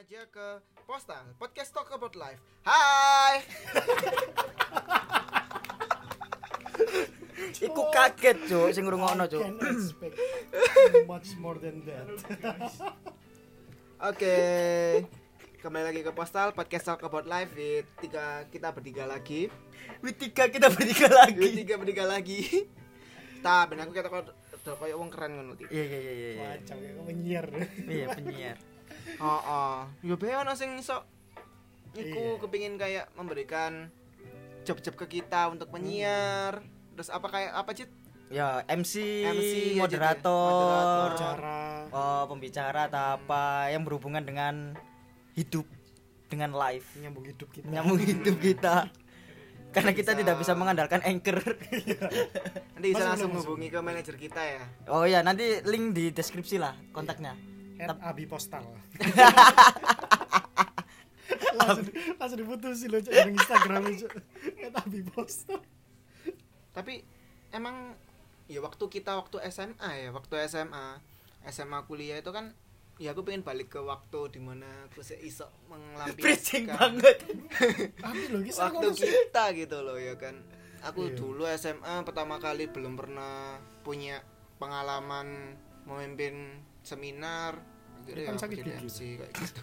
aja ke Postal Podcast Talk About Life. Hai. Iku kaget, Cuk, sing ngrungokno, Cuk. Can expect much more than that. Oke. Kembali lagi ke Postal Podcast Talk About Life with tiga kita bertiga lagi. Wih, tiga kita bertiga With lagi. tiga bertiga lagi. Tak, ben aku kata kok koyo wong keren ngono iki. Iya, iya, iya, iya, iya. Wacau ya kok menyiar. Iya, penyiar. Heeh. Yo be ono sing iso iku Iya. kepingin kayak memberikan job-job ke kita untuk menyiar. Terus apa kayak apa Cit? Ya, MC, MC ya, moderator, Moderator. Cara oh, pembicara atau apa yang berhubungan dengan hidup, dengan live, nyambung hidup kita. menyambung hidup kita. Karena kita Bisa. tidak bisa mengandalkan anchor. Nanti bisa langsung hubungi ke manajer kita ya. Oh iya, nanti link di deskripsi lah kontaknya. At Abi Postal. langsung, langsung diputusin loh dari Instagram loh, Cuk. At Abi Postal. Tapi emang ya waktu kita waktu SMA ya, waktu SMA, SMA kuliah itu kan ya aku pengen balik ke waktu di mana aku se- iso Preaching melampiaskan banget. Waktu kita gitu loh ya kan aku Iya. dulu SMA pertama kali belum pernah punya pengalaman memimpin seminar akhirnya Kan ya aku sakit jadi gigi. MC kayak gitu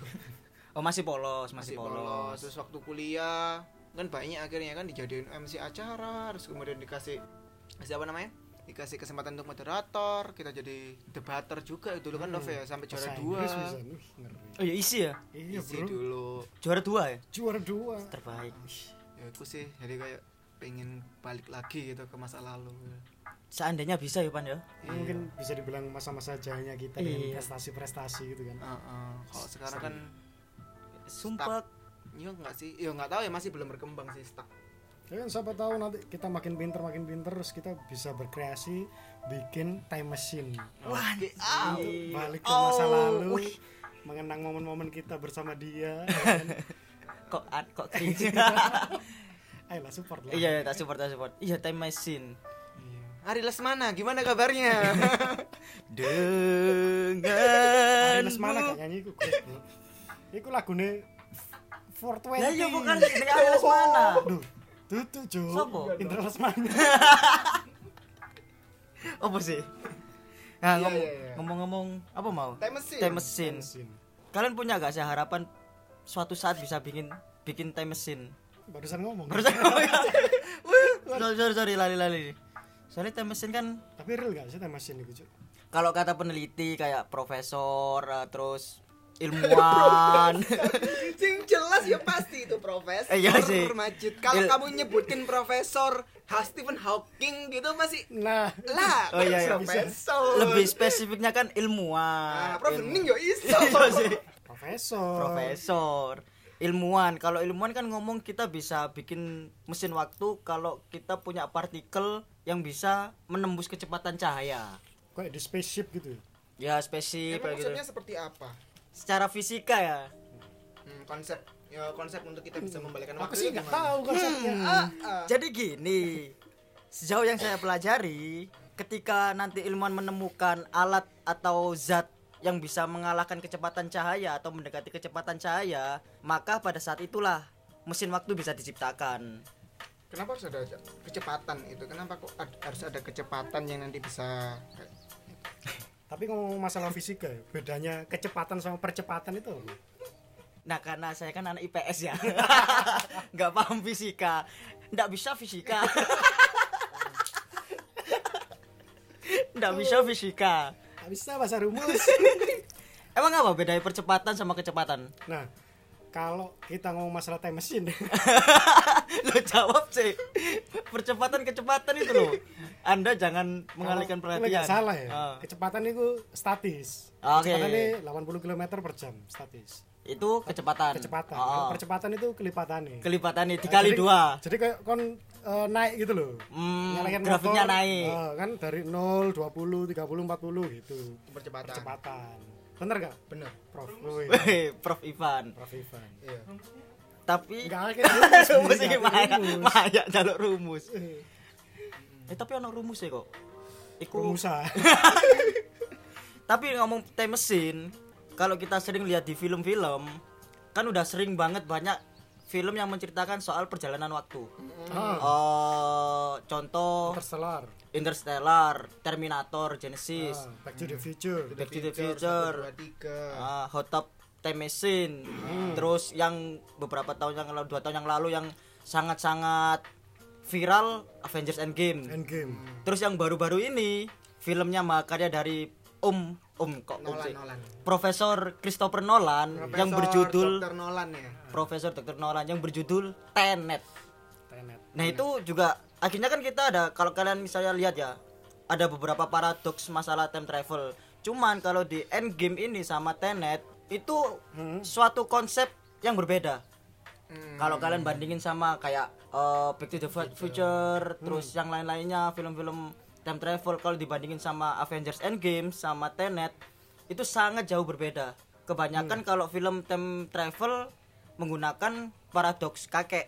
Oh, masih polos, masih masih, polos polos. terus waktu kuliah kan banyak akhirnya kan dijadiin MC acara terus kemudian dikasih kasih apa namanya dikasih kesempatan untuk moderator kita jadi debater juga itu dulu kan Hmm. Nove ya sampai juara dua Inggris. Oh iya isi ya? Iya, Isi Bro. dulu Juara dua ya? Juara dua. Terbaik. ya aku sih jadi kayak pengen balik lagi gitu ke masa lalu Seandainya bisa ya, Pan ya. Ini mungkin bisa dibilang masa-masa jahanya kita dengan Iya. prestasi-prestasi gitu kan. Heeh. kalau sekarang kan Sumpah ya enggak sih ya enggak tahu ya masih belum berkembang sih stuck Ya kan siapa tahu nanti kita makin pinter makin pinter terus kita bisa berkreasi bikin time machine Wah, ah. untuk balik ke Oh, masa lalu wih. mengenang momen-momen kita bersama dia ya kan? kok an- kok cringe. ayolah support lah iya, iya, tak support, tak support. Iya, time machine. Ari Lesmana gimana kabarnya Dengan Ari Lesmana gak nyanyi iku iku lagune 420 Ya iya bukan dengan Ari Lesmana. Duh, tutu jo Sopo? Indra Lesmana Apa sih? Nah, Iya, ngomong- iya, iya. ngomong-ngomong apa mau? time machine Time machine. Kalian punya gak sih harapan suatu saat bisa bikin bikin time machine? barusan ngomong Barusan ngomong sorry, sorry, sorry, lali-lali. Soalnya time machine kan tapi real gak sih time machine itu kalau kata peneliti kayak profesor eh, terus ilmuwan. Sing jelas ya pasti itu profesor Eh, iya sih. Majid. Kalau Il- kamu nyebutin profesor Ha- Stephen Hawking gitu masih nah. lah Oh, iya, iya. profesor. Lebih spesifiknya kan ilmuwan. Nah, Prof. Ilmu- Hening yo iso. Iya sih. profesor. Profesor ilmuwan. Kalau ilmuwan kan ngomong kita bisa bikin mesin waktu kalau kita punya partikel yang bisa menembus kecepatan cahaya. Kayak di spaceship gitu ya? Spesifik Emang kayak gitu. maksudnya seperti apa? secara fisika ya. Hmm, konsep ya konsep untuk kita bisa membalikan aku waktu sih itu nggak tahu konsepnya. Ah, ah. jadi gini sejauh yang saya pelajari ketika nanti ilmuwan menemukan alat atau zat yang bisa mengalahkan kecepatan cahaya atau mendekati kecepatan cahaya maka pada saat itulah mesin waktu bisa diciptakan. Kenapa harus ada kecepatan itu? Kenapa kok ad- harus ada kecepatan yang nanti bisa tapi ngomong masalah fisika ya, bedanya kecepatan sama percepatan itu apa? Nah karena saya kan anak IPS ya. Nggak paham fisika. Nggak bisa fisika. Nggak bisa fisika bisa bahasa rumus. Emang apa bedanya percepatan sama kecepatan? Nah kalau kita ngomong masalah time machine. Lo jawab sih. Percepatan kecepatan itu loh. Anda jangan mengalihkan Kalau- perhatian. salah ya. Ah. kecepatan itu statis. Oke. kecepatan ini 80 km per jam statis itu kecepatan. Kecepatan. Oh, Kalau oh. percepatan itu kelipatannya. Kelipatan Nah, dikali jadi- dua. jadi kayak kon eh, naik gitu loh. Hmm, grafiknya motor, naik. Eh, kan dari 0 20 30 40 gitu. Percepatan? percepatan. Bener gak Bener. prof. Woi, Weh, Prof. Ivan. Prof. Ivan. Iya. tapi enggak rumus, rumus nggak maya maya jalur rumus. Eh, eh tapi ono rumus ya kok? Iku rumusan. Tapi ngomong time mesin kalau kita sering lihat di film-film kan udah sering banget banyak film yang menceritakan soal perjalanan waktu. Ah, Eh, contoh Interstellar. Interstellar, Terminator, Genesis, Ah, Back to the Future. Back to the Future, ah, Hot Tub Time Machine, terus yang beberapa tahun yang lalu, dua tahun yang lalu yang sangat-sangat viral Avengers Endgame. Endgame. Terus yang baru-baru ini filmnya makarya dari Om Om kok Om Nolan sih? Nolan Profesor Christopher Nolan yang Profesor berjudul Dr. Nolan ya Profesor Dr. Nolan yang berjudul Tenet. Tenet. Nah itu juga akhirnya kan kita ada kalau kalian misalnya lihat ya ada beberapa paradoks masalah time travel. Cuman kalau di Endgame ini sama Tenet itu suatu konsep yang berbeda. Hmm. Kalau kalian bandingin sama kayak uh, Back to the Future, terus yang lain-lainnya film-film time travel kalau dibandingin sama Avengers Endgame sama Tenet itu sangat jauh berbeda. Kebanyakan kalau film time travel menggunakan paradoks kakek,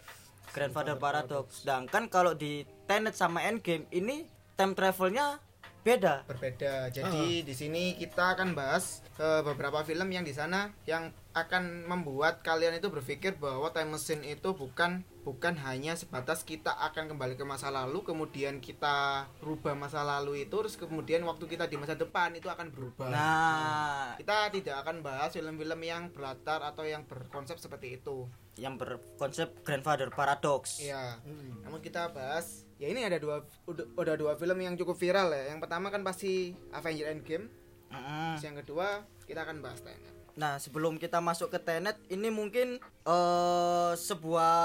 grandfather paradox. Sedangkan kalau di Tenet sama Endgame ini time travelnya beda. berbeda jadi di sini kita akan bahas eh, beberapa film yang di sana yang akan membuat kalian itu berpikir bahwa time machine itu bukan bukan hanya sebatas kita akan kembali ke masa lalu kemudian kita rubah masa lalu itu terus kemudian waktu kita di masa depan itu akan berubah Nah, kita tidak akan bahas film-film yang berlatar atau yang berkonsep seperti itu yang berkonsep grandfather paradox. Iya. Namun kita bahas ya ini ada dua udah, dua film yang cukup viral ya. Yang pertama kan pasti Avengers Endgame. Mm-mm. Terus yang kedua kita akan bahas Tenet. Nah, sebelum kita masuk ke Tenet, ini mungkin eh sebuah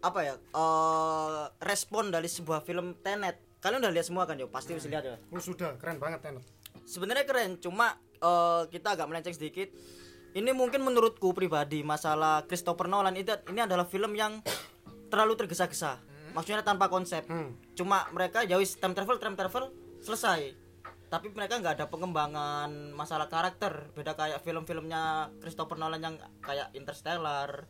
apa ya? eh respon dari sebuah film Tenet. Kalian udah lihat semua kan, yo? Pasti udah lihat ya. Oh sudah, keren banget Tenet. Sebenarnya keren, cuma eh kita agak melenceng sedikit. Ini mungkin menurutku pribadi masalah Christopher Nolan itu ini adalah film yang terlalu tergesa-gesa. Maksudnya tanpa konsep. Hmm. Cuma mereka ya wis time travel, time travel selesai. Tapi mereka nggak ada pengembangan masalah karakter. Beda kayak film-filmnya Christopher Nolan yang kayak Interstellar.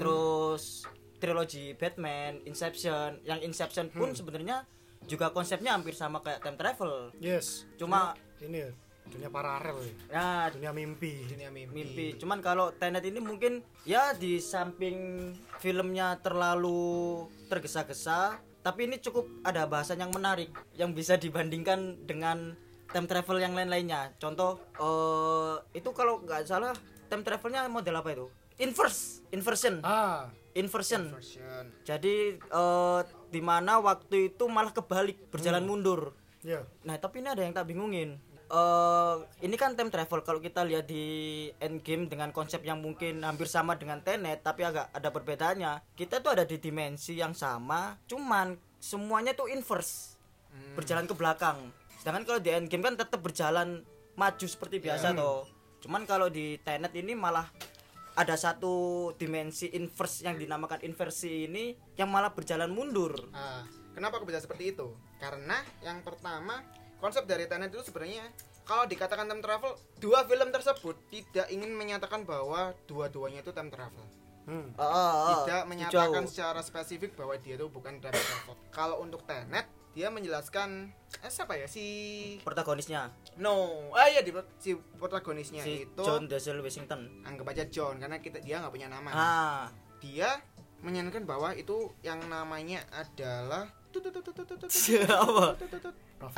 Terus trilogi Batman, Inception. Yang Inception pun sebenarnya juga konsepnya hampir sama kayak time travel. Yes. Cuma ini ya, dunia paralel ya. ya Dunia mimpi. Dunia mimpi. mimpi. Cuman kalau Tenet ini mungkin ya di samping filmnya terlalu tergesa-gesa, tapi ini cukup ada bahasan yang menarik yang bisa dibandingkan dengan time travel yang lain-lainnya. Contoh eh itu kalau nggak salah time travelnya model apa itu? Inverse, inversion, Ah, inversion. Version. Jadi eh di mana waktu itu malah kebalik, berjalan mundur. ya. Nah, tapi ini ada yang tak bingungin. Eh, ini kan time travel kalau kita lihat di Endgame dengan konsep yang mungkin hampir sama dengan Tenet tapi agak ada perbedaannya. Kita tuh ada di dimensi yang sama, cuman semuanya tuh inverse. Berjalan ke belakang. Sedangkan kalau di Endgame kan tetap berjalan maju seperti biasa toh. Cuman kalau di Tenet ini malah ada satu dimensi inverse yang dinamakan inversi ini yang malah berjalan mundur. Ah, kenapa aku bisa seperti itu? Karena yang pertama konsep dari Tenet itu sebenarnya kalau dikatakan time travel, dua film tersebut tidak ingin menyatakan bahwa dua-duanya itu time travel. Hmm. Ah, ah, ah. tidak Jauh. menyatakan secara spesifik bahwa dia itu bukan time travel. Kalau untuk Tenet, dia menjelaskan eh, siapa ya si protagonisnya No, ah iya di si protagonisnya si itu John Denzel Washington. anggap aja John karena kita dia nggak punya nama. Ah, Dia menyanyikan bahwa itu yang namanya adalah siapa?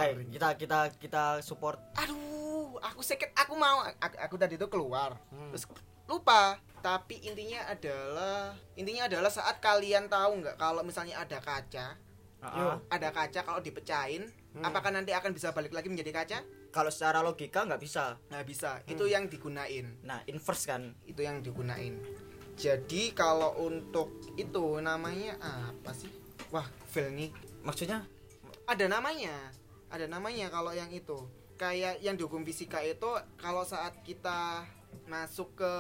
Ayo, kita kita kita support. Aduh, aku sakit, aku mau aku, aku tadi itu keluar. Hmm. Terus lupa. Tapi intinya adalah intinya adalah saat kalian tahu nggak kalau misalnya ada kaca, Ah, ah. ada kaca kalau dipecahin, apakah nanti akan bisa balik lagi menjadi kaca? Kalau secara logika nggak bisa. Nggak bisa. Itu yang digunain. Nah, inverse kan. itu yang digunain jadi kalau untuk itu namanya apa sih wah Phil nih Maksudnya ada namanya ada namanya kalau yang itu kayak yang dihukum fisika itu kalau saat kita masuk ke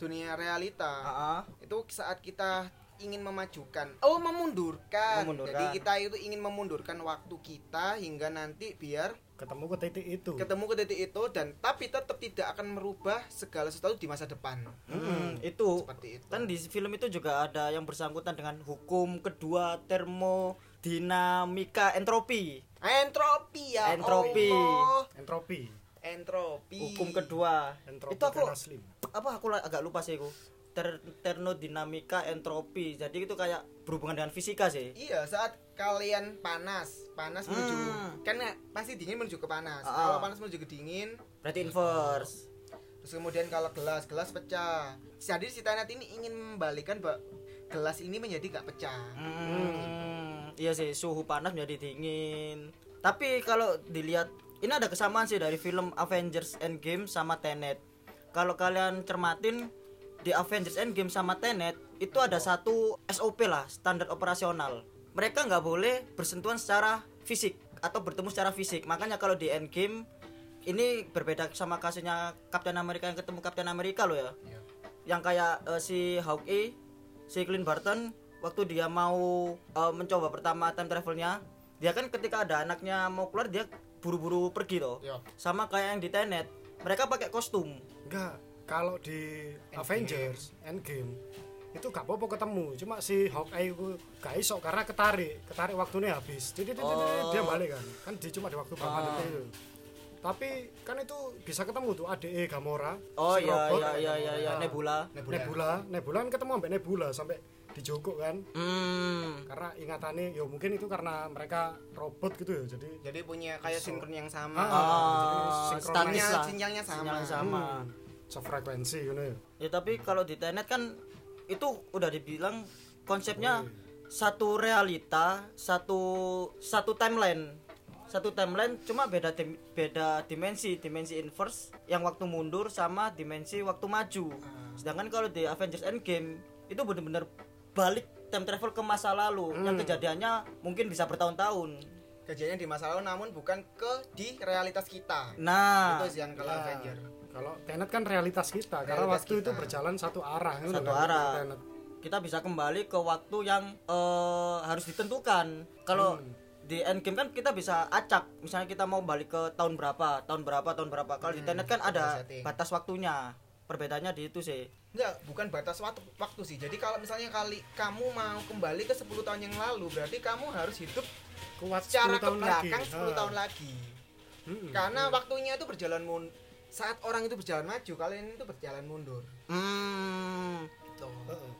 dunia realita ah. itu saat kita ingin memajukan oh memundurkan. Memundurkan. jadi kita itu ingin memundurkan waktu kita hingga nanti biar Ketemu ke titik itu. ketemu ke titik itu dan tapi tetap tidak akan merubah segala sesuatu di masa depan Hmm, itu seperti itu kan di film itu juga ada yang bersangkutan dengan hukum kedua termodinamika entropi. entropi ya Entropi. Allah. Entropi. entropi hukum kedua Entropi itu aku apa aku agak lupa sih aku Ter termodinamika entropi jadi itu kayak berhubungan dengan fisika sih Iya, saat kalian panas, panas menuju Hmm. kan ya, pasti dingin menuju ke panas. Ah. Kalau panas menuju ke dingin, berarti inverse terus kemudian kalau gelas, gelas pecah. Jadi si Tenet ini ingin membalikan gelas ini menjadi gak pecah. Hmm, iya sih suhu panas menjadi dingin. Tapi kalau dilihat ini ada kesamaan sih dari film Avengers Endgame sama Tenet. Kalau kalian cermatin di Avengers Endgame sama Tenet itu ada satu SOP lah standar operasional. Mereka nggak boleh bersentuhan secara fisik atau bertemu secara fisik. Makanya kalau di Endgame ini berbeda sama kasusnya Captain America yang ketemu Captain America loh ya Iya. yang kayak eh, si Hawkeye, si Clint Barton waktu dia mau eh, mencoba pertama time travelnya, dia kan ketika ada anaknya mau keluar dia buru-buru pergi toh. Iya. Sama kayak yang di Tenet, mereka pakai kostum. Enggak, kalau di Avengers Endgame itu gak apa-apa ketemu cuma si Hawkeye itu gak iso karena ketarik ketarik waktunya habis jadi Oh. dia balik kan kan dia cuma di waktu berapa Ah. detik itu tapi kan itu bisa ketemu tuh ADE Gamora Oh si iya robot, iya iya iya iya Ah, Nebula. Nebula. Nebula Nebula kan ketemu sampai Nebula sampai dijogok kan Hmm. karena ingatannya ya mungkin itu karena mereka robot gitu ya jadi Jadi punya kayak sinkron yang sama. Ah, Ah, jadi sinyal- lah. sinyalnya sama. Sama. hmm, sefrekuensi gitu ya Ya tapi kalau di Tenet kan itu udah dibilang konsepnya satu realita, satu satu timeline. Satu timeline cuma beda dim- beda dimensi, dimensi inverse yang waktu mundur sama dimensi waktu maju. Sedangkan kalau di Avengers Endgame itu bener-bener balik time travel ke masa lalu yang kejadiannya mungkin bisa bertahun-tahun. Kejadian di masa lalu namun bukan ke di realitas kita. Nah, Itu sih yang kalau Ya, Avenger. Kalau Tenet kan realitas kita karena Realitas waktu itu kita. berjalan satu arah gitu satu kan, arah. Tenet. kita bisa kembali ke waktu yang eh, harus ditentukan. Kalau di endgame kan kita bisa acak, misalnya kita mau balik ke tahun berapa, tahun berapa, tahun berapa. Kalau di Tenet kan ada setting. batas waktunya. Perbedaannya di itu sih. Enggak, bukan batas waktu, waktu sih. Jadi kalau misalnya kali kamu mau kembali ke 10 tahun yang lalu, berarti kamu harus hidup kuat secara 10 ke tahun belakang lagi. 10 Ah. tahun lagi. Mm-mm. Karena waktunya itu berjalan mun saat orang itu berjalan maju, kalian itu berjalan mundur. Hmm. Heeh.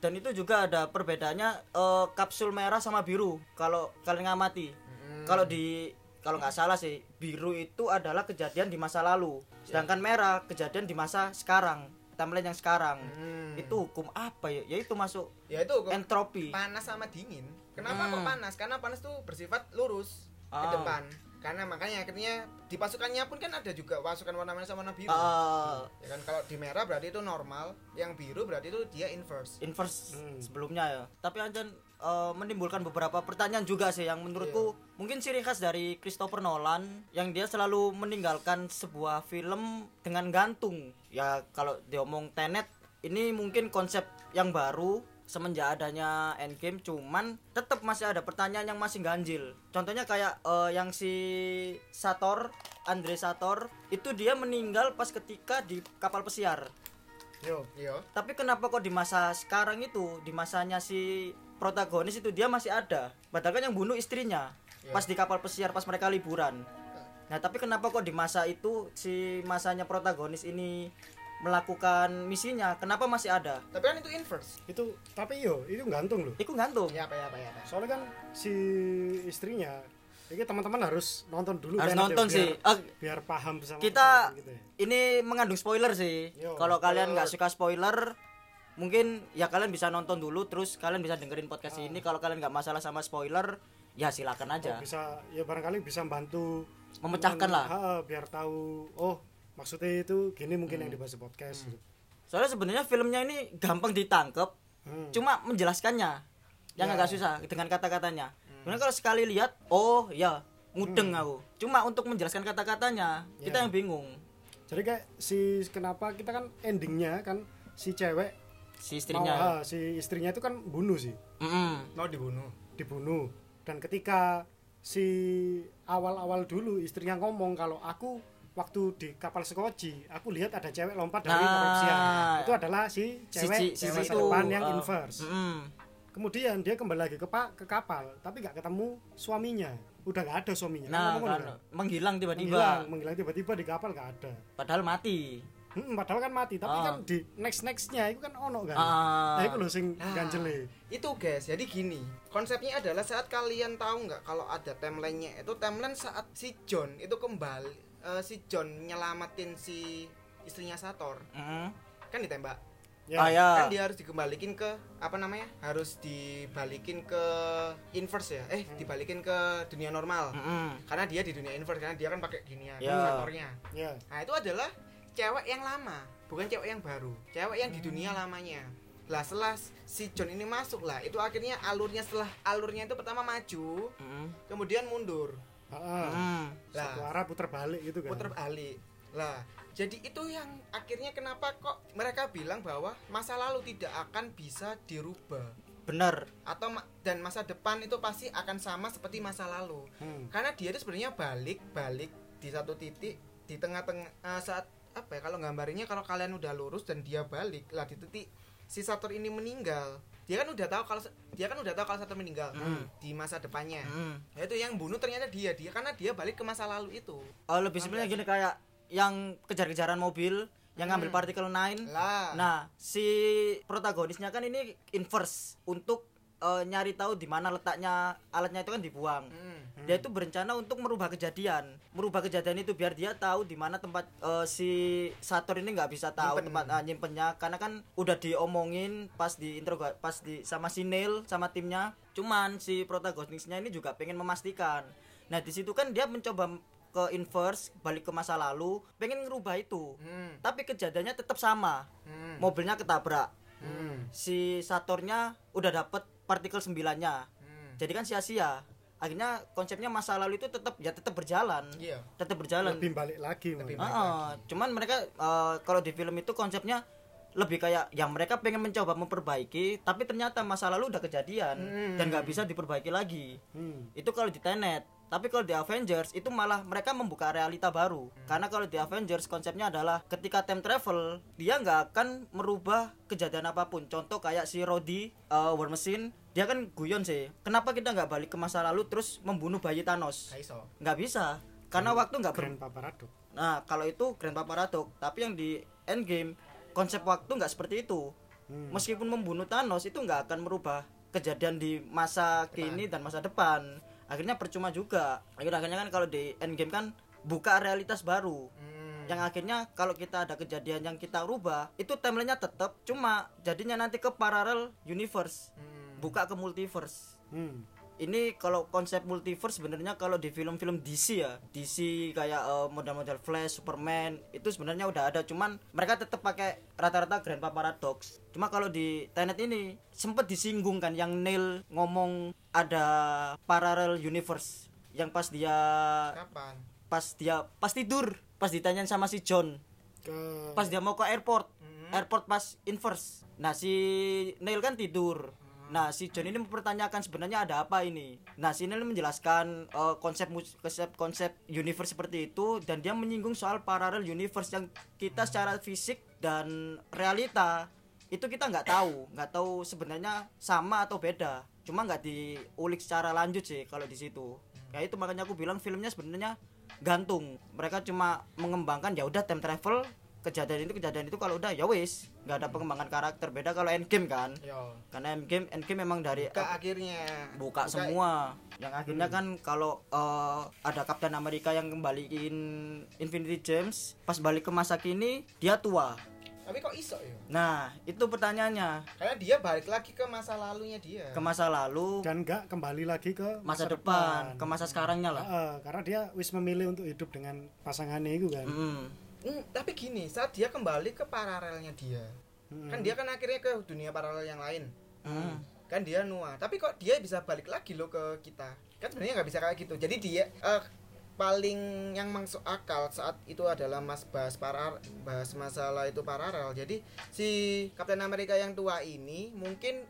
Dan itu juga ada perbedaannya eh, kapsul merah sama biru. Kalau kalian ngamati. Mm. Kalau di kalau nggak salah sih, biru itu adalah kejadian di masa lalu. Sedangkan merah kejadian di masa sekarang. Timeline yang sekarang. Hmm. Itu hukum apa ya? Ya itu masuk ya itu kok entropi. panas sama dingin. Kenapa kok Hmm. panas? Karena panas tuh bersifat lurus ke Ah. depan. Karena makanya akhirnya di pasukannya pun kan ada juga pasukan warna merah sama warna biru. Eh, Ya kan kalau di merah berarti itu normal, yang biru berarti itu dia inverse. inverse Hmm. sebelumnya ya. Tapi Anjan eh, menimbulkan beberapa pertanyaan juga sih yang menurutku mungkin ciri khas dari Christopher Nolan yang dia selalu meninggalkan sebuah film dengan gantung. Ya kalau diomong Tenet ini mungkin konsep yang baru semenjak adanya Endgame cuman tetap masih ada pertanyaan yang masih ganjil. Contohnya kayak eh, yang si Sator, Andre Sator itu dia meninggal pas ketika di kapal pesiar. Yo, Iya. Tapi kenapa kok di masa sekarang itu, di masanya si protagonis itu dia masih ada? Padahal kan yang bunuh istrinya Iya. pas di kapal pesiar pas mereka liburan. Nah, tapi kenapa kok di masa itu si masanya protagonis ini melakukan misinya? Kenapa masih ada? Tapi kan itu inverse. itu tapi yo itu gantung loh. Itu gantung. Ya apa ya apa ya. apa. Soalnya kan si istrinya ini teman-teman harus nonton dulu Harus ya, nonton biar- sih. Ah, biar paham bersama kita gitu ya. ini mengandung spoiler sih. Kalau kalian nggak suka spoiler, mungkin ya kalian bisa nonton dulu terus kalian bisa dengerin podcast Ah. ini. Kalau kalian nggak masalah sama spoiler, ya silakan aja. Oh, bisa ya barangkali bisa bantu Memecahkan lah. Ha, biar tahu oh maksudnya itu gini mungkin Hmm. yang dibahas di podcast gitu. Soalnya sebenarnya filmnya ini gampang ditangkep, Hmm. cuma menjelaskannya yang Ya. agak susah dengan kata-katanya. Sebenarnya kalau sekali lihat, oh ya mudeng aku. Cuma untuk menjelaskan kata-katanya kita Ya. yang bingung. Jadi kayak si kenapa kita kan endingnya kan si cewek Si mau istrinya. ha, si istrinya itu kan bunuh sih, Mm-mm. Mau dibunuh. dibunuh. Dan ketika si awal-awal dulu istrinya ngomong kalau aku waktu di kapal sekoci, aku lihat ada cewek lompat dari Nah. Itu adalah si Si, cewek si, si cewek itu, depan yang uh, inverse. mm-mm. kemudian dia kembali lagi ke pa- ke kapal tapi nggak ketemu suaminya udah nggak ada suaminya Nah, kan kan? menghilang tiba-tiba. menghilang menghilang tiba-tiba di kapal nggak ada Padahal mati. Hmm, padahal kan mati tapi Ah. kan di next nextnya itu kan ono kan Ah. nah itu loh sing ganjele itu guys jadi gini konsepnya adalah saat kalian tahu nggak kalau ada timelinenya itu timeline saat si John itu kembali eh, si John nyelamatin si istrinya Sator. Mm. kan ditembak. Ya. Ah, ya. kan dia harus dikembalikin ke apa namanya? Harus dibalikin ke inverse ya? Eh dibalikin ke dunia normal. Mm-mm. karena dia di dunia inverse karena dia kan pakai ginian Ya. Satornya ya. Nah itu adalah cewek yang lama bukan cewek yang baru. Cewek yang di dunia lamanya. Lah setelah si John ini masuk lah itu akhirnya alurnya setelah alurnya itu pertama maju Mm. kemudian mundur Heeh. Mm. lah satu arah puter balik gitu kan putar balik lah jadi itu yang akhirnya kenapa kok mereka bilang bahwa masa lalu tidak akan bisa dirubah Bener. atau ma- dan masa depan itu pasti akan sama seperti masa lalu Hmm. karena dia itu sebenarnya balik balik di satu titik di tengah-tengah eh, saat apa ya kalau gambarnya kalau kalian udah lurus dan dia balik lah di titik si Sator ini meninggal dia kan udah tahu kalau dia kan udah tahu kalau Sator meninggal Hmm. di masa depannya Mm. Ya itu yang bunuh ternyata dia dia karena dia balik ke masa lalu itu Oh, lebih sebenarnya gini kayak yang kejar-kejaran mobil yang ngambil Hmm. partikel 9 lah Nah, si protagonisnya kan ini inverse untuk eh, nyari tahu di mana letaknya alatnya itu kan dibuang. Hmm. Dia itu berencana untuk merubah kejadian, merubah kejadian itu biar dia tahu di mana tempat eh, si Sator ini nggak bisa tahu Nyimpen. tempat ah, nyimpennya karena kan udah diomongin pas di intro pas di sama si Neil sama timnya. Cuman si protagonisnya ini juga pengen memastikan. Nah, di situ kan dia mencoba ke inverse, balik ke masa lalu, pengen ngerubah itu Hmm. tapi kejadiannya tetap sama Hmm. mobilnya ketabrak Hmm. si Satornya udah dapet partikel sembilannya Hmm. jadi kan sia-sia akhirnya konsepnya masa lalu itu tetap ya tetap berjalan Iya. tetap berjalan lebih balik lagi Lebih balik. Ah, cuman mereka eh, kalau di film itu konsepnya lebih kayak yang mereka pengen mencoba memperbaiki tapi ternyata masa lalu udah kejadian Hmm. dan nggak bisa diperbaiki lagi Hmm. itu kalau di Tenet tapi kalau di Avengers itu malah mereka membuka realita baru. Karena kalau di Avengers konsepnya adalah ketika time travel dia nggak akan merubah kejadian apa pun. Contoh kayak si Rhodey uh, War Machine dia kan guyon sih. Kenapa kita nggak balik ke masa lalu terus membunuh bayi Thanos? Nggak bisa. Karena waktu nggak ber Grand Paradox nah kalau itu Grandpa Paradox tapi yang di Endgame konsep waktu nggak seperti itu. Hmm. meskipun membunuh Thanos itu nggak akan merubah kejadian di masa kini dan masa depan akhirnya percuma juga akhirnya akhirnya kan kalau di Endgame kan buka realitas baru Hmm. yang akhirnya kalau kita ada kejadian yang kita rubah itu timelinenya tetap cuma jadinya nanti ke parallel universe Hmm. buka ke multiverse Hmm. Ini kalau konsep multiverse sebenarnya kalau di film-film DC ya DC kayak eh, model-model Flash, Superman itu sebenarnya udah ada. Cuman mereka tetap pakai rata-rata Grandpa Paradox cuma kalau di Tenet ini sempet disinggung kan yang Neil ngomong ada parallel universe yang pas dia Kapan? pas dia pas tidur pas ditanyain sama si John. Ke pas dia mau ke airport. Hmm. airport pas inverse. Nah si Neil kan tidur nah si John ini mempertanyakan sebenarnya ada apa ini. Nah si Neil menjelaskan eh, konsep konsep konsep universe seperti itu dan dia menyinggung soal parallel universe yang kita secara fisik dan realita itu kita nggak tahu. Nggak tahu sebenarnya sama atau beda. Cuma nggak diulik secara lanjut sih kalau di situ. Ya itu makanya aku bilang filmnya sebenarnya gantung. Mereka cuma mengembangkan ya udah time travel kejadian itu kejadian itu kalau udah ya wis nggak ada pengembangan karakter. Beda kalau endgame kan. Yo. karena endgame endgame memang dari Ke akhirnya. Buka semua. yang akhirnya. Kan kalau eh, ada Kapten Amerika yang kembaliin Infinity Gems pas balik ke masa kini dia tua. Tapi kok iso ya? nah itu pertanyaannya. Karena dia balik lagi ke masa lalunya dia. ke masa lalu. Dan nggak kembali lagi ke masa depan ke masa sekarangnya lah. Heeh, karena dia wis memilih untuk hidup dengan pasangannya itu kan. Mm. Hmm, tapi gini, saat dia kembali ke paralelnya dia. Hmm. Kan dia kan akhirnya ke dunia paralel yang lain. Mm. Kan dia nua. Tapi kok dia bisa balik lagi loh ke kita? Kan sebenarnya nggak bisa kayak gitu. Jadi dia eh, paling yang masuk akal saat itu adalah mas bahas parar bahas masalah itu paralel. Jadi si Kapten Amerika yang tua ini mungkin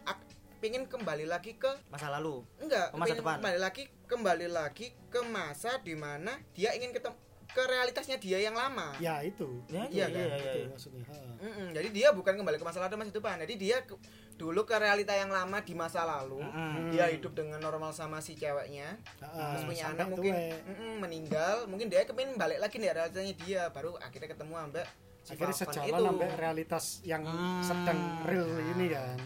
pingin kembali lagi ke masa lalu enggak Ke masa depan. kembali lagi kembali lagi ke masa di mana dia ingin ketemu ke realitasnya dia yang lama Ya itu. Ya, Iya iya, kan? iya, Itu iya. maksudnya. ha. Mm-mm, jadi dia bukan kembali ke masa lalu masa depan jadi dia ke- dulu ke realita yang lama di masa lalu Mm-mm. dia hidup dengan normal sama si ceweknya Ha, terus punya anak mungkin tuwe. mm-mm, meninggal mungkin dia kepingin balik lagi nih realitanya dia baru akhirnya ketemu ambek si akhirnya sejalan itu. sampai realitas yang Hmm. sedang real ini kan.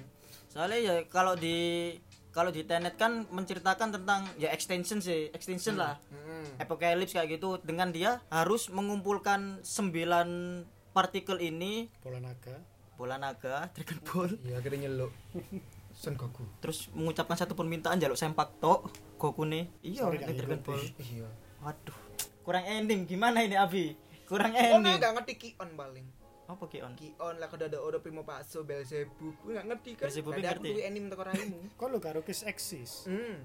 Soalnya ya kalau di kalau di Tenet kan menceritakan tentang ya extension sih, extension lah. Mm-mm. Apocalypse kayak gitu dengan dia harus mengumpulkan 9 partikel ini Bola naga. bola naga, Dragon Ball iya akhirnya nyeluk Son Goku terus mengucapkan satu permintaan jaluk sempak tok Goku nih. Iya, Dragon Ball. iya Waduh. Kurang ending gimana ini Abi? Kurang oh ending. nggak ngerti Kion paling Apa Kion? Kion lah kada ada Odo Primo Paso Belzebub Gue nggak ngerti kan Belzebub Ada aku ngerti. tuh anime teko raimu Kok lu gak Kiss Exis? hmm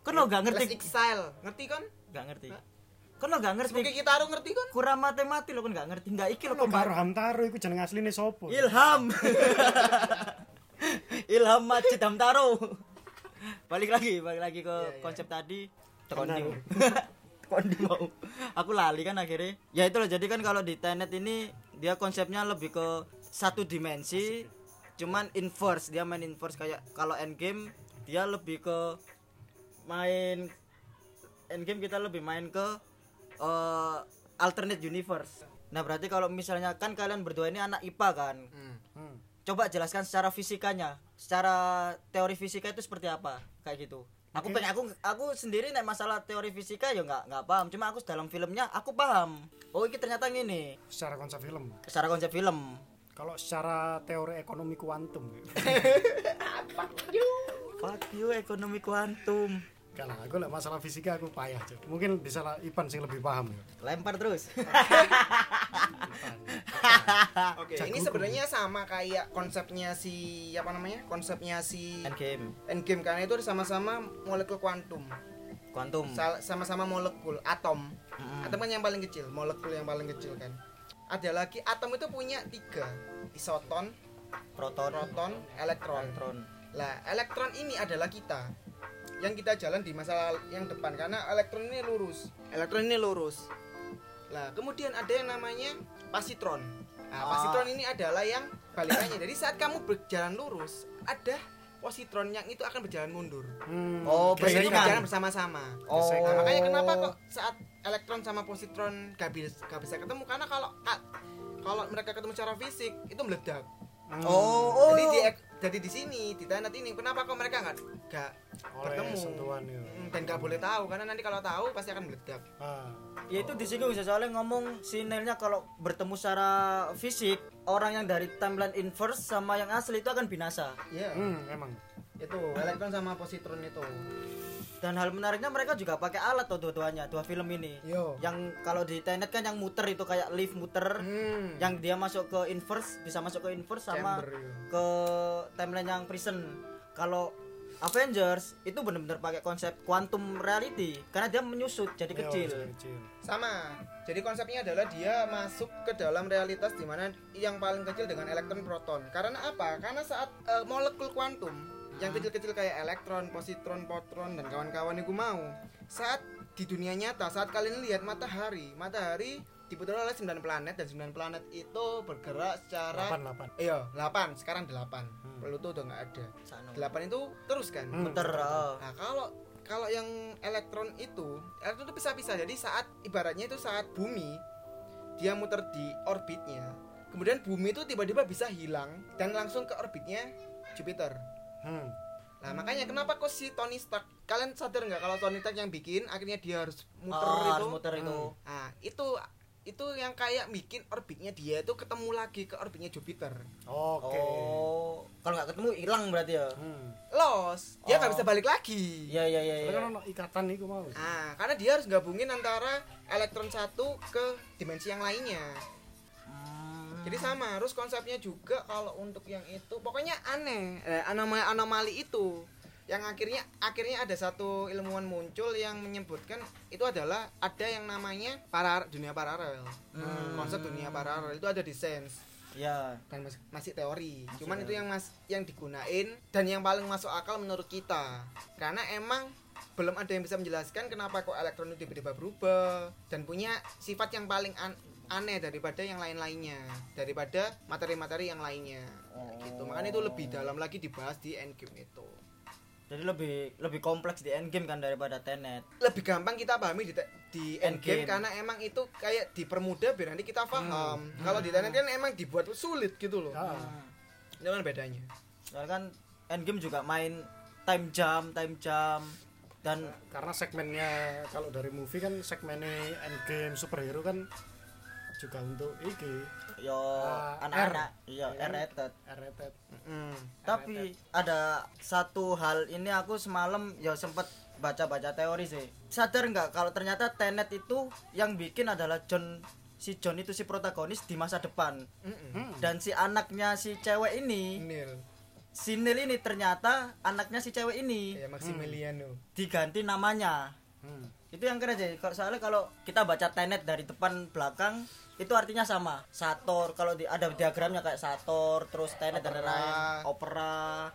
Kan lo gak ngerti? Exile ngerti kan Gak ngerti. Kan lo gak ngerti? Semoga kita harus ngerti kan Kurang matematik lo kan gak ngerti. Gak iki lo Lo kan baru Hamtaro iku jeneng asline sopo? Ilham. Ilham Majid Hamtaro. balik lagi, balik lagi ke Iya, iya. konsep tadi. Kondi. Kondi mau. Aku lali kan akhirnya. Ya itu loh, jadi kan kalau di Tenet ini dia konsepnya lebih ke satu dimensi cuman inverse dia main inverse. Kayak kalau endgame dia lebih ke main endgame kita lebih main ke eh, alternate universe. Nah berarti kalau misalnya kan kalian berdua ini anak IPA kan? Hmm. Hmm. coba jelaskan secara fisikanya. Secara teori fisika itu seperti apa? Kayak gitu aku pengen aku aku sendiri nek masalah teori fisika ya nggak nggak paham. Cuma aku dalam filmnya aku paham. Oh ini ternyata gini Secara konsep film. secara konsep film. Kalau secara teori ekonomi kuantum. Fuck you ekonomi kuantum Lah, aku lah masalah fisika aku payah Cuk. Mungkin bisa lah Ipan sing lebih paham ya. lempar terus Oke, ini sebenarnya sama kayak konsepnya si apa namanya? Konsepnya si endgame Endgame karena itu sama-sama molekul kuantum. kuantum Sama-sama molekul atom. Mm-mm. Atom kan yang paling kecil, molekul yang paling kecil kan. Ada lagi atom itu punya tiga, isoton, proton proton, elektron. elektron Lah, elektron ini adalah kita yang kita jalan di masa yang depan karena elektron ini lurus. Elektron ini lurus. Lah, kemudian ada yang namanya pasitron. Nah, Ah. pasitron ini adalah yang balikannya. Jadi saat kamu berjalan lurus, ada positron yang itu akan berjalan mundur. Hmm. Oh, Beriringan. berjalan bersama-sama. oh Nah, makanya kenapa kok saat elektron sama positron gak bisa, gak bisa ketemu karena kalau ka- kalau mereka ketemu secara fisik itu meledak. oh oh Jadi di jadi di sini di Tenet ini kenapa kok mereka nggak nggak Oleh ketemu sentuhan ya. Dan nggak boleh tahu karena nanti kalau tahu pasti akan meledak. Ah. ya itu disinggung sih, soalnya ngomong si Nelnya kalau bertemu secara fisik orang yang dari timeline inverse sama yang asli itu akan binasa Iya. Hmm, emang. Itu elektron sama positron itu. Dan hal menariknya mereka juga pakai alat tuh dua-duanya dua film ini Yo. yang kalau di Tenet kan yang muter itu kayak lift muter Hmm. yang dia masuk ke inverse bisa masuk ke inverse sama Chamber, ke timeline yang prison kalau Avengers itu benar-benar pakai konsep quantum reality karena dia menyusut jadi Iya, kecil sama. Jadi konsepnya adalah dia masuk ke dalam realitas di mana yang paling kecil dengan elektron proton. Karena apa? Karena saat eh, molekul kuantum yang kecil-kecil kayak elektron, positron, potron dan kawan-kawan itu mau saat di dunia nyata saat kalian lihat matahari, matahari diputar oleh 9 planet dan 9 planet itu bergerak secara 8 8. Iya, 8. Sekarang 8. Pluto udah nggak ada. Sano. 8 itu terus kan? Hmm. muter oh. Nah, kalau kalau yang elektron itu, elektron itu pisah-pisah. Jadi saat ibaratnya itu saat bumi dia muter di orbitnya. Kemudian bumi itu tiba-tiba bisa hilang dan langsung ke orbitnya Jupiter. Hmm. Nah, makanya kenapa kok si Tony Stark kalian sadar nggak kalau Tony Stark yang bikin akhirnya dia harus muter Oh, itu? harus muter itu Nah, itu itu yang kayak bikin orbitnya dia itu ketemu lagi ke orbitnya Jupiter. Oke. oh kalau nggak ketemu hilang berarti ya Hmm. Los, dia nggak Oh. bisa balik lagi. iya iya iya Soalnya iya. kan ono ikatan iku mau. Ah, karena dia harus gabungin antara elektron satu ke dimensi yang lainnya. Hmm. Jadi sama, harus konsepnya juga kalau untuk yang itu pokoknya aneh, eh, anomali anomali itu yang akhirnya akhirnya ada satu ilmuwan muncul yang menyebutkan itu adalah ada yang namanya para dunia paralel. Hmm. Konsep dunia paralel itu ada di Sains. ya dan mas- masih teori cuman itu yang mas yang digunain dan yang paling masuk akal menurut kita karena emang belum ada yang bisa menjelaskan kenapa kok elektron itu tiba-tiba berubah dan punya sifat yang paling an- aneh daripada yang lain-lainnya daripada materi-materi yang lainnya. Gitu. Makanya itu lebih dalam lagi dibahas di endgame itu. Jadi lebih lebih kompleks di endgame kan daripada Tenet. Lebih gampang kita pahami di, di endgame Endgame. karena emang itu kayak dipermudah biar nanti kita paham. Kalau di Tenet kan emang dibuat sulit gitu loh. Ah, itu kan bedanya. Soalnya kan endgame juga main time jam time jam dan karena segmennya kalau dari movie kan segmennya endgame superhero kan juga untuk iki yo Ah, anak-anak. Iya. Kan? R-rated. R-rated. Mm. tapi ada satu hal ini aku semalam ya sempet baca-baca teori sih. Sadar nggak kalau ternyata Tenet itu yang bikin adalah John si John itu si protagonis di masa depan. Mm-mm. Hmm. dan si anaknya si cewek ini Neil. si Neil ini ternyata anaknya si cewek ini kayak Maximiliano. Diganti namanya. Hmm. itu yang keren aja. Kalau soalnya kalau kita baca tenet dari depan belakang itu artinya sama sator kalau di, ada diagramnya kayak sator terus tenet dan lain-lain. Opera.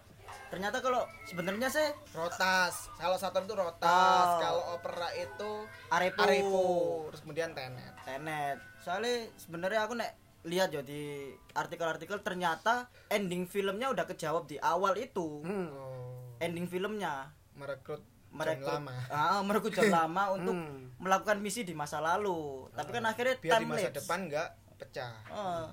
Ternyata kalau sebenarnya sih rotas. Kalau Saturn itu rotas. Oh. kalau opera itu arepo, Arepo terus kemudian Tenet. Tenet. Soalnya sebenarnya aku nek lihat ya di artikel-artikel ternyata ending filmnya udah kejawab di awal itu. Hmm. ending filmnya. Merekrut merekrut John lama ah merekrut John lama untuk Hmm. melakukan misi di masa lalu tapi kan akhirnya biar di time masa lapse. depan nggak pecah Oh,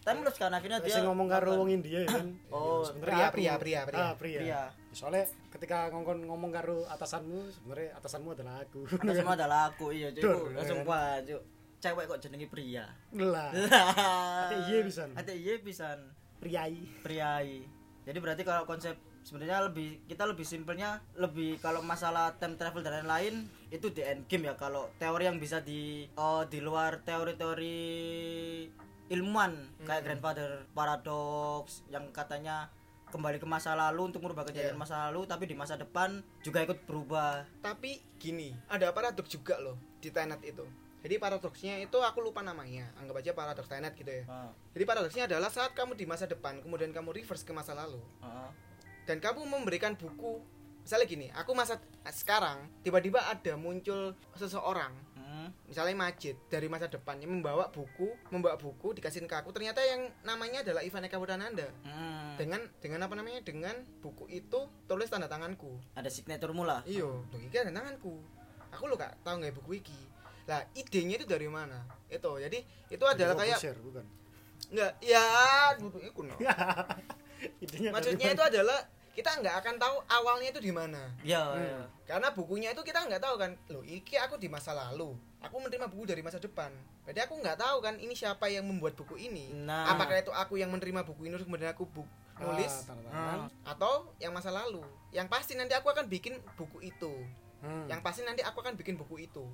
time lapse kan akhirnya Terus dia ngomong karo wong India ya kan. Oh, Sebenarnya pria, aku- pria, pria, pria. Ah, pria. Pria. Soalnya ketika ngomong ngomong karo atasanmu, sebenarnya atasanmu adalah aku. Semua adalah aku iya cuy langsung kan. wah cuy cewek kok jenenge pria Lah, Ate iya pisan. Ate iya pisan priai. priai jadi berarti kalau konsep sebenarnya lebih kita lebih simpelnya lebih kalau masalah time travel dan lain-lain itu di endgame ya. Kalau teori yang bisa di oh, di luar teori-teori ilmuwan kayak grandfather paradox yang katanya kembali ke masa lalu untuk merubah kejadian Iya. masa lalu tapi di masa depan juga ikut berubah. Tapi gini ada paradoks juga loh di Tenet itu. Jadi paradoksnya itu aku lupa namanya anggap aja paradoks Tenet gitu ya. Ah, jadi paradoksnya adalah saat kamu di masa depan kemudian kamu reverse ke masa lalu. Ah, dan kamu memberikan buku. Misalnya gini aku masa sekarang tiba-tiba ada muncul seseorang. Hmm, misalnya Majid dari masa depan yang membawa buku membawa buku dikasihin ke aku. Ternyata yang namanya adalah Ivan Eka Budananda hmm. dengan dengan apa namanya? Dengan buku itu tulis tanda tanganku. Ada signaturmu lah. Iyo tuh iki tanda tanganku. Aku lo gak tahu nggak buku iki. Lah idenya itu dari mana? Itu jadi itu adalah kayak Share, bukan. nggak ya buku itu no. Idenya maksudnya itu adalah kita nggak akan tahu awalnya itu di mana ya, Hmm. ya. karena bukunya itu kita nggak tahu kan loh iki aku di masa lalu aku menerima buku dari masa depan berarti aku nggak tahu kan ini siapa yang membuat buku ini Nah. apakah itu aku yang menerima buku ini terus kemudian aku bu- Ah, nulis tanda tangan. atau yang masa lalu yang pasti nanti aku akan bikin buku itu Hmm. yang pasti nanti aku akan bikin buku itu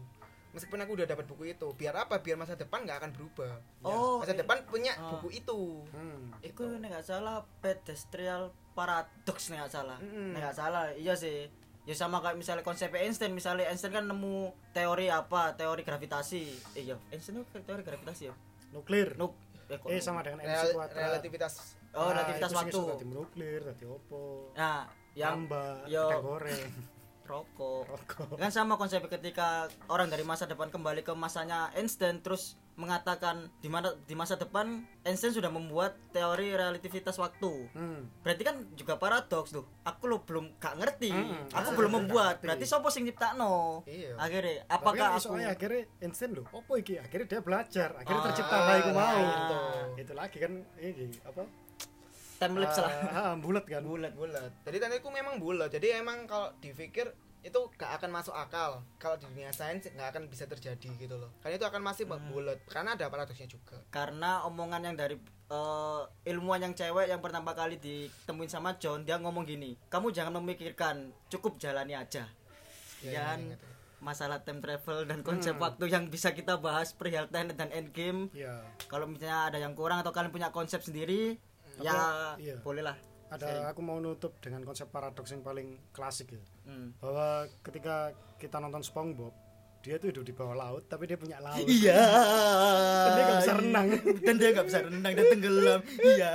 meskipun aku udah dapat buku itu biar apa biar masa depan nggak akan berubah Oh, masa i- depan punya Ah. buku itu Hmm. Iku nek gak salah pedestrian paradox nek gak salah. Mm-mm. Nek gak salah, iya sih. Ya sama kayak misalnya konsep Einstein, misalnya Einstein kan nemu teori apa? Teori gravitasi. Eh, iya, Einstein itu teori gravitasi ya. Nuklir. Nuk eh, Eh sama dengan MC kuadrat. relativitas Oh, Nah, relativitas itu sing waktu. nuklir, tadi opo. Nah, yang Tambah, yo goreng, rokok. rokok. Kan sama konsep ketika orang dari masa depan kembali ke masanya Einstein terus mengatakan di mana di masa depan Einstein sudah membuat teori relativitas waktu. Hmm. berarti kan juga paradoks tuh aku lo belum gak ngerti Hmm, aku ah, belum membuat berarti sopo sing nyiptakno Iya. akhirnya Tapi apakah kan aku akhirnya Einstein loh, opo iki? Akhirnya dia belajar, akhirnya Ah, tercipta lah iku mau. gitu. Itu lagi kan ini apa? Time lapse lah. Ah, ah, bulat kan. bulat bulat. Jadi tandanya memang bulat. Jadi emang kalau dipikir itu gak akan masuk akal. Kalau di dunia sains nggak akan bisa terjadi gitu loh. Karena itu akan masih bulat. Karena ada paradoksnya juga. Karena omongan yang dari eh, ilmuwan yang cewek yang pertama kali ditemuin sama John dia ngomong gini kamu jangan memikirkan cukup jalani aja. Ya, dan ya, ingat. masalah time travel dan konsep Hmm. waktu yang bisa kita bahas perihal Tenet dan Endgame. Iya. kalau misalnya ada yang kurang atau kalian punya konsep sendiri Tapi, ya iya. bolehlah Ada aku mau nutup dengan konsep paradoks yang paling klasik ya. Hmm. Bahwa ketika kita nonton SpongeBob dia tuh hidup di bawah laut tapi dia punya laut Iya. Dan dia nggak bisa renang. Dan dia nggak bisa renang dan tenggelam. Iya.